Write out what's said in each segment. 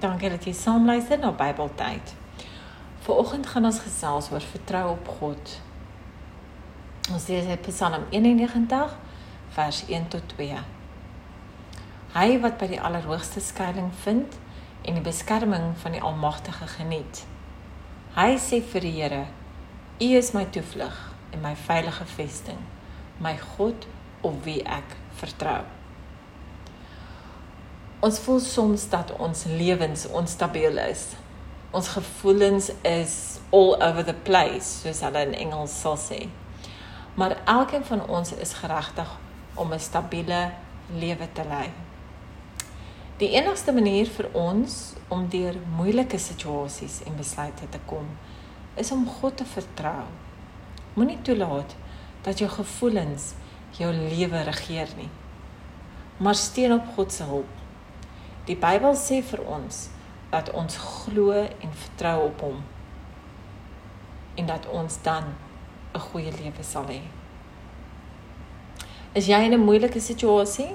Dankie dat jy saam luister na Bybeltyd. Vanoggend gaan ons gesels oor vertrou op God. Ons lees uit Psalm 91 vers 1 tot 2. Hy wat by die Allerhoogste skuilings vind en die beskerming van die Almagtige geniet. Hy sê vir die Here: U is my toevlug en my veilige vesting, my God op wie ek vertrou. Ons voel soms dat ons lewens onstabiel is. Ons gevoelens is all over the place, soos hulle in Engels sal sê. Maar elkeen van ons is geregtig om 'n stabiele lewe te lei. Die enigste manier vir ons om deur moeilike situasies en besluite te kom, is om God te vertrou. Moenie toelaat dat jou gevoelens jou lewe regeer nie. Maar steun op God se hulp. Die Bybel sê vir ons dat ons glo en vertrou op hom en dat ons dan 'n goeie lewe sal hê. Is jy in 'n moeilike situasie?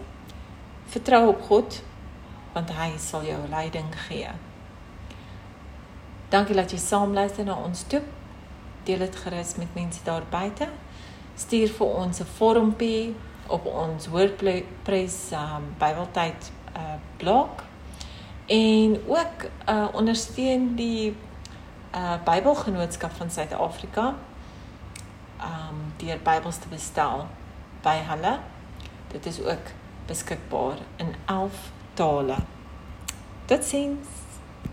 Vertrou op God want hy sal jou leiding gee. Dankie dat jy saam luister na ons toe. Deel dit gerus met mense daar buite. Stuur vir ons 'n vormpie op ons WordPress um, Bybeltyd uh blog en ook uh ondersteun die uh Bybelgenootskap van Suid-Afrika um deur Bybels te bestel by hulle. Dit is ook beskikbaar in 11 tale. Totsiens.